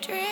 Dream.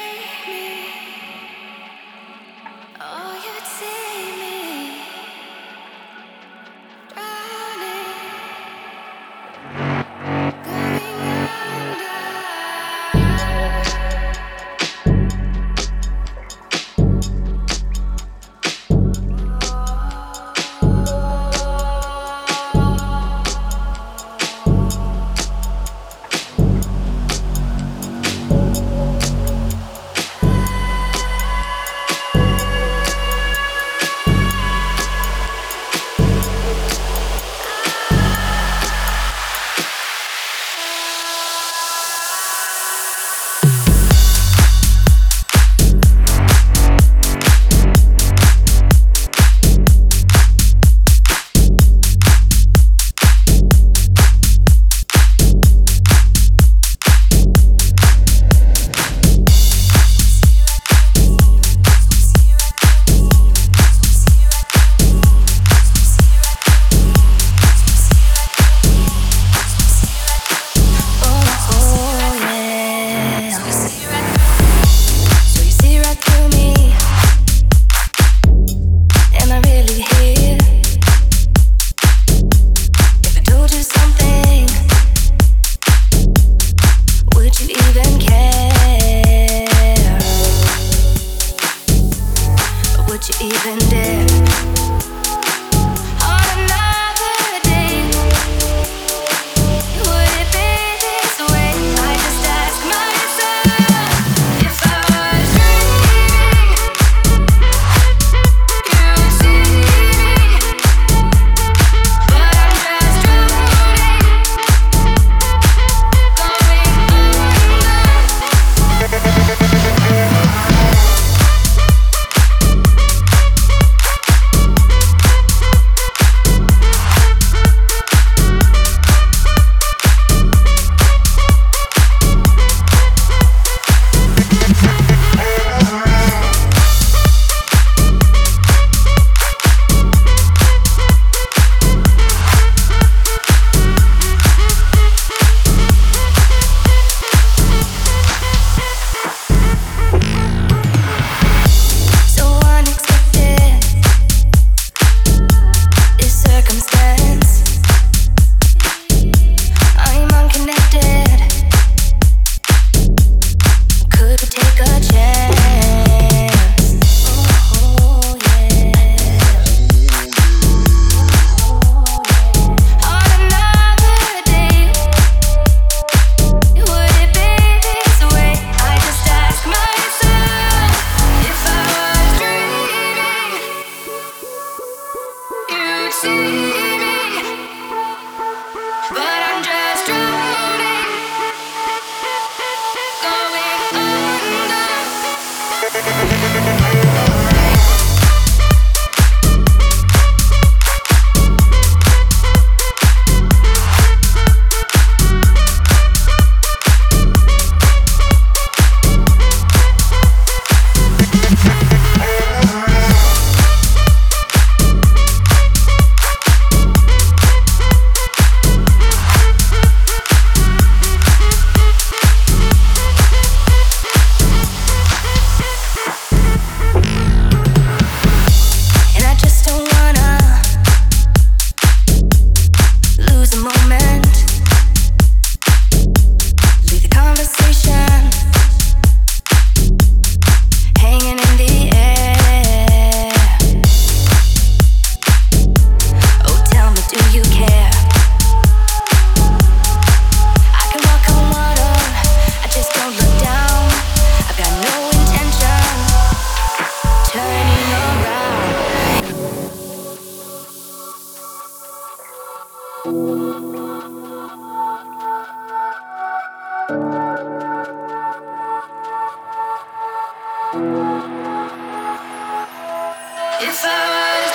But I'm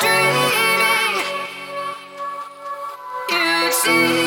just drowning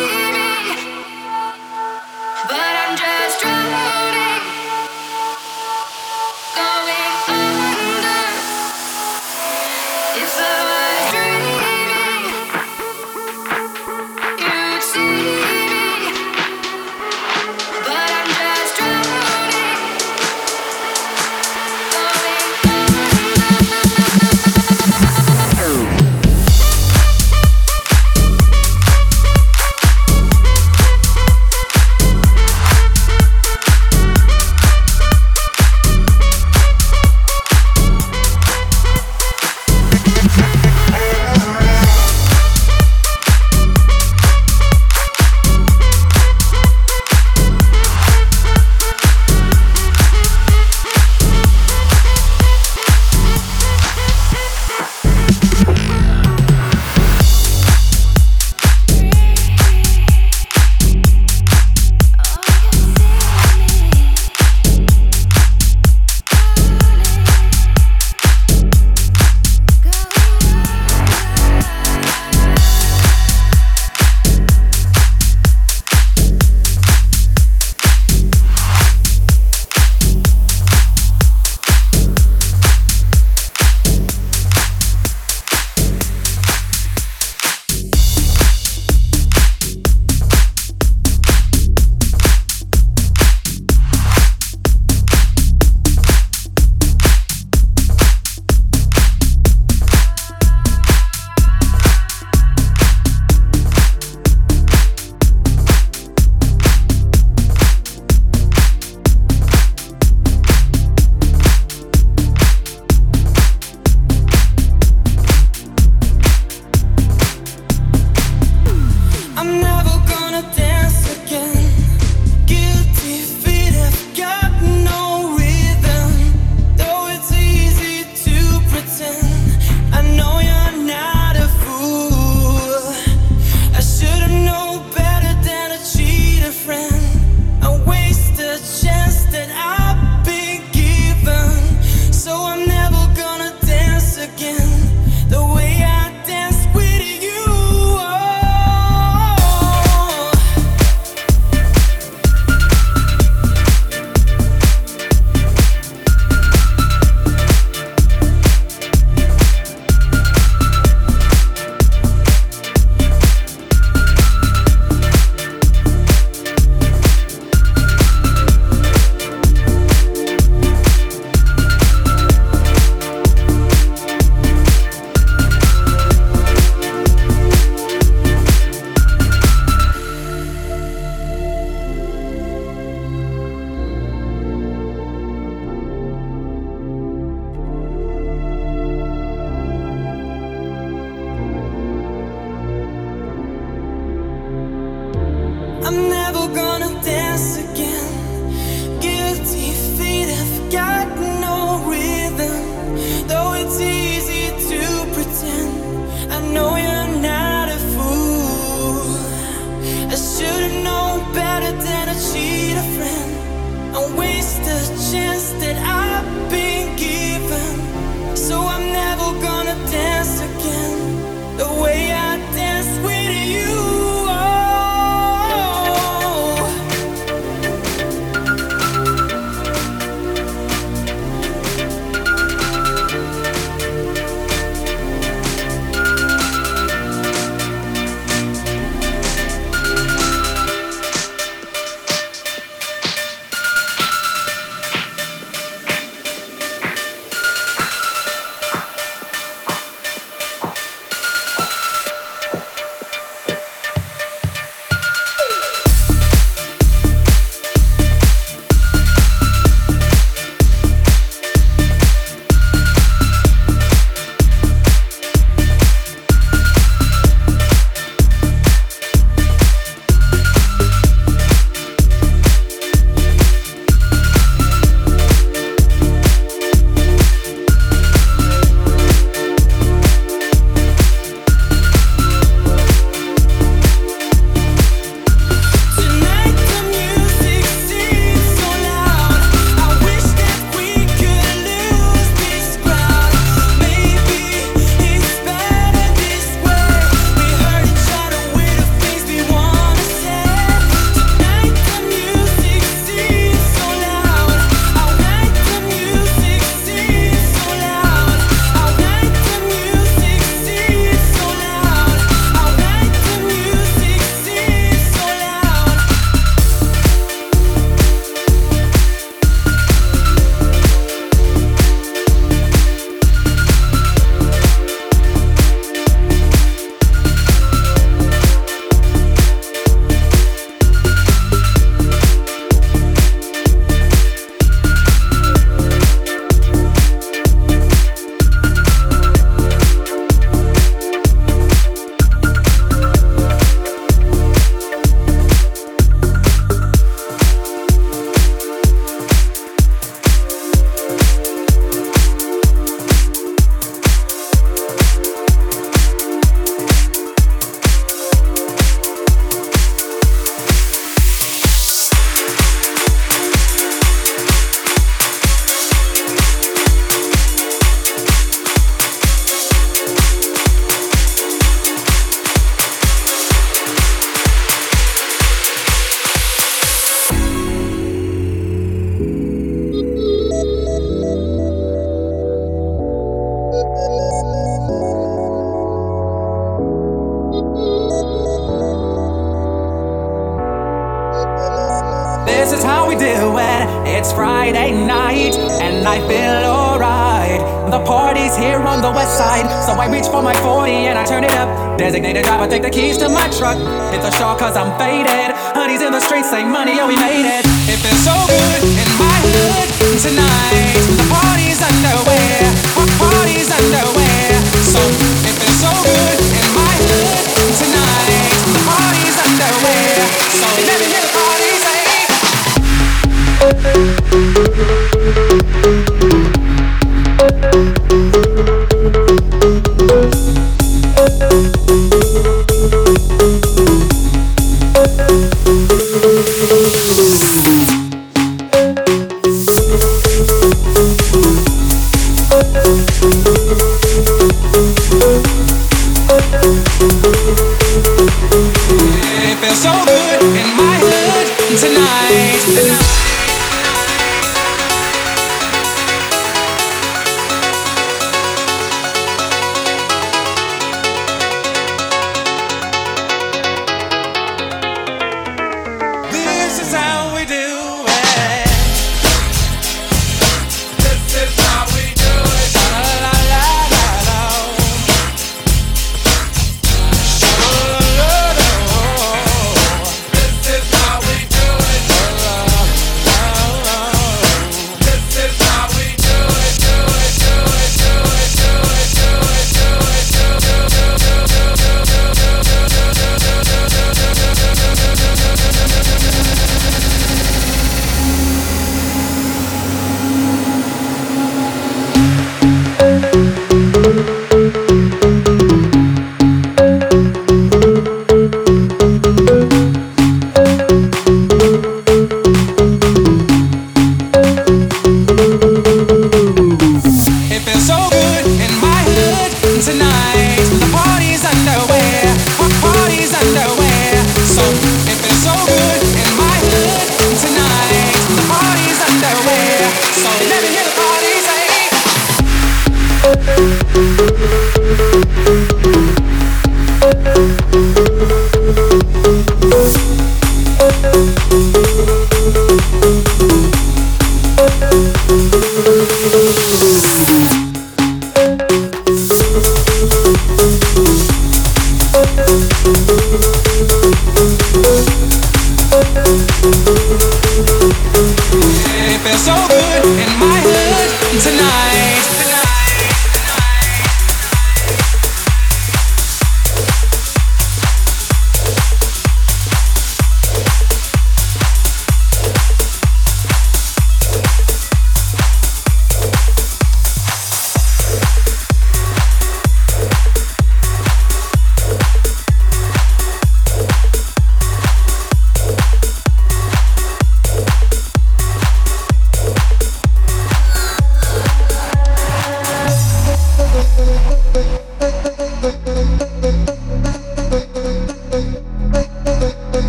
night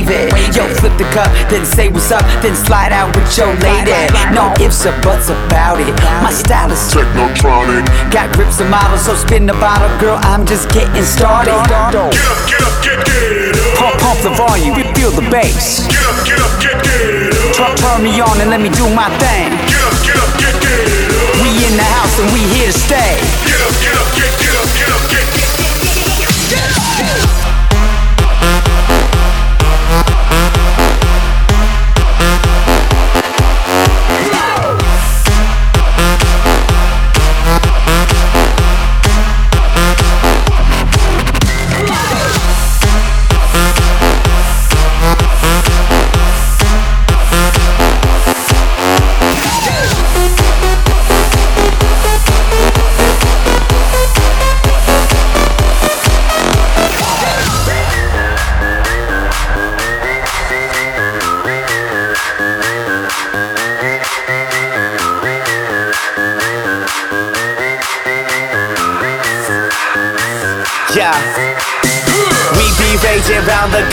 then say what's up, then slide out with your lady. No ifs or buts about it. My style is technotronic. Got grips and models, so spin the bottle, girl. I'm just getting started. Get up, get up, get, get up. Pump, pump the volume, feel the bass. Get up, get up, get, get up. Turn, turn me on and let me do my thing. Get up, get up, get, get up. We in the house and we here to stay. Get up,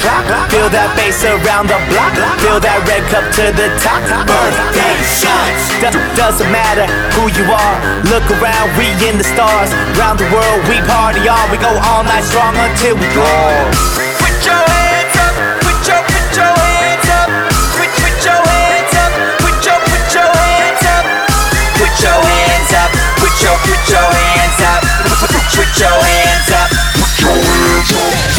clock. Feel that bass around the block. Feel that red cup to the top. Birthday shots. D- doesn't matter who you are. Look around, we in the stars. Round the world, we party on. We go all night strong until we fall. Put your hands up. Put your, put your hands up. Put, put your hands up. Put your, put your hands up. Put your hands up. Put your, put your hands up. Put your hands up. Put your hands up.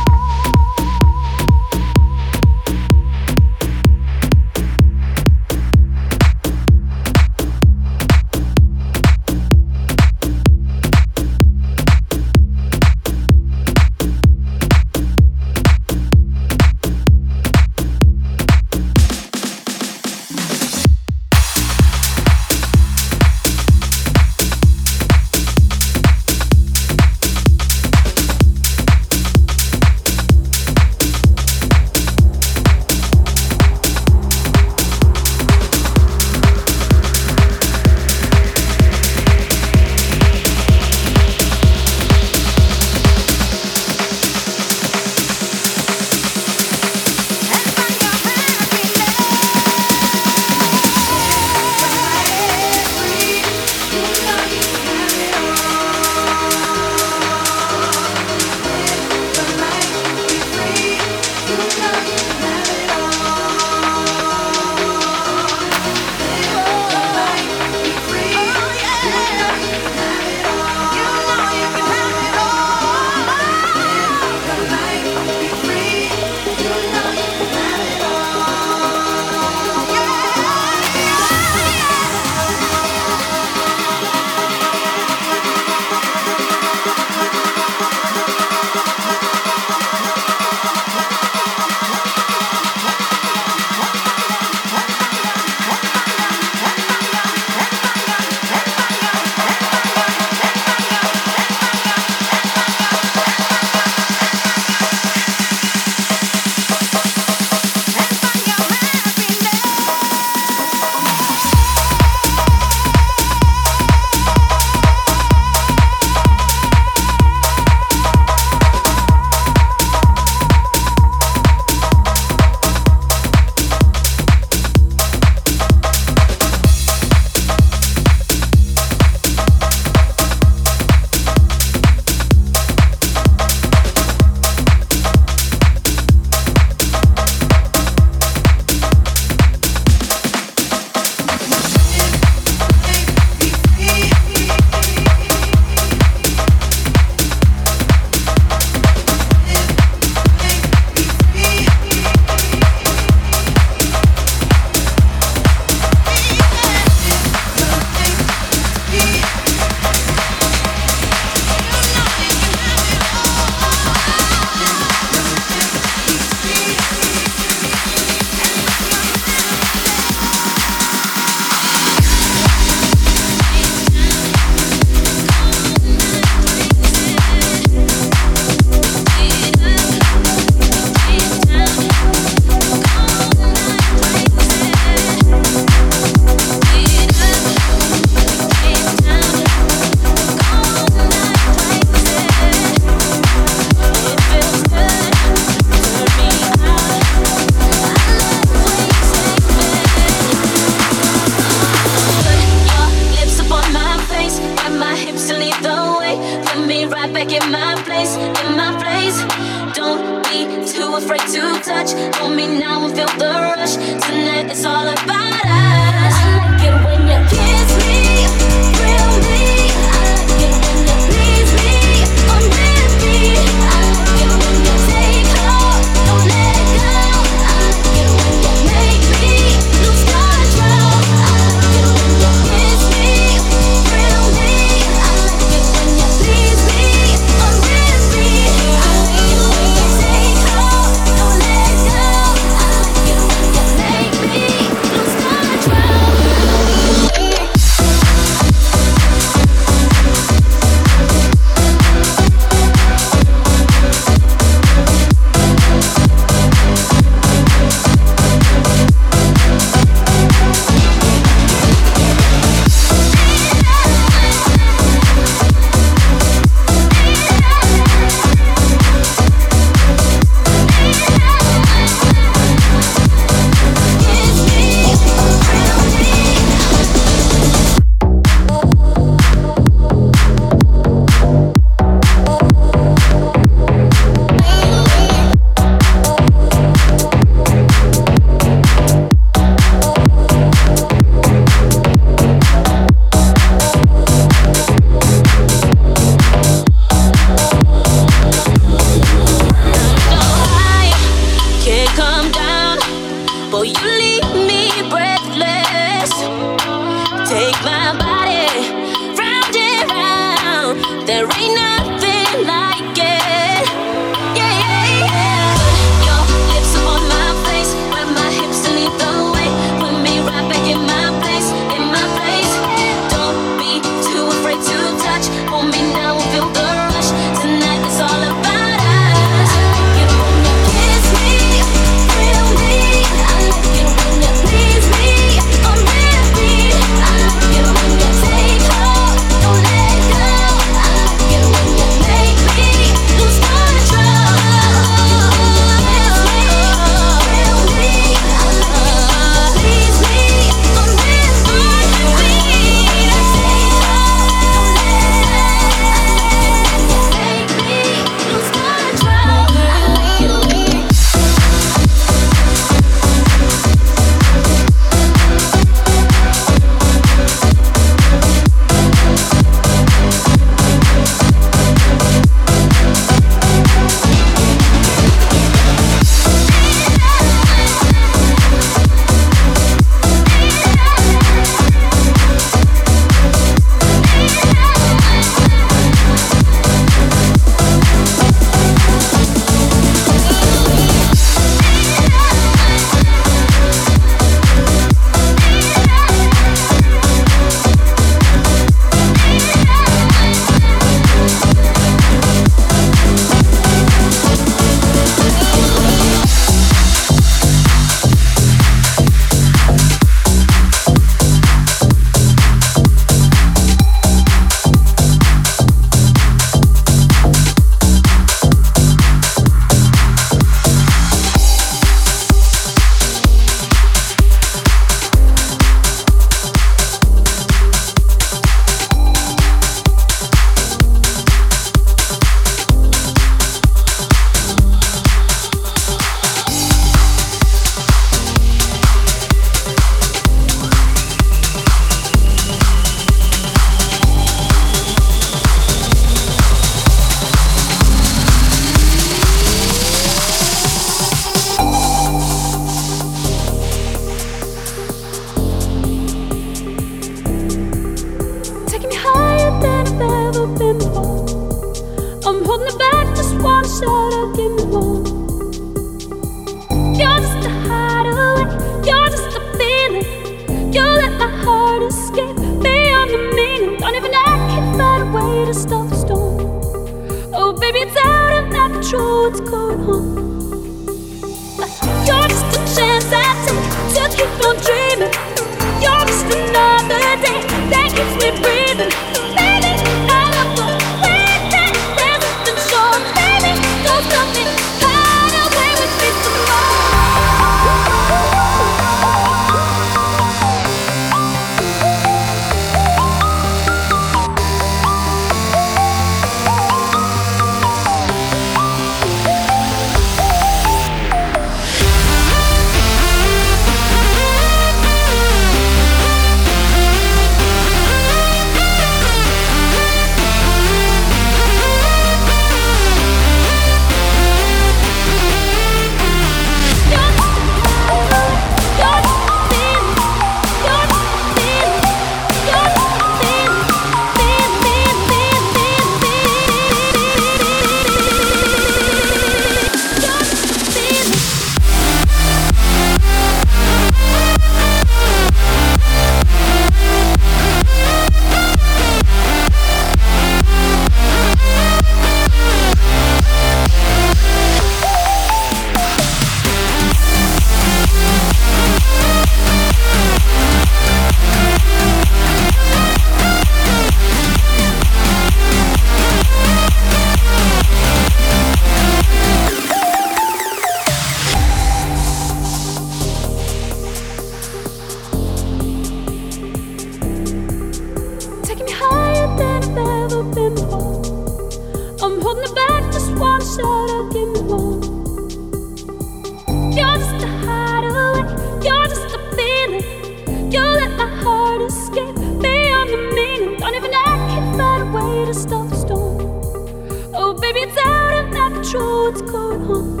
What's going on.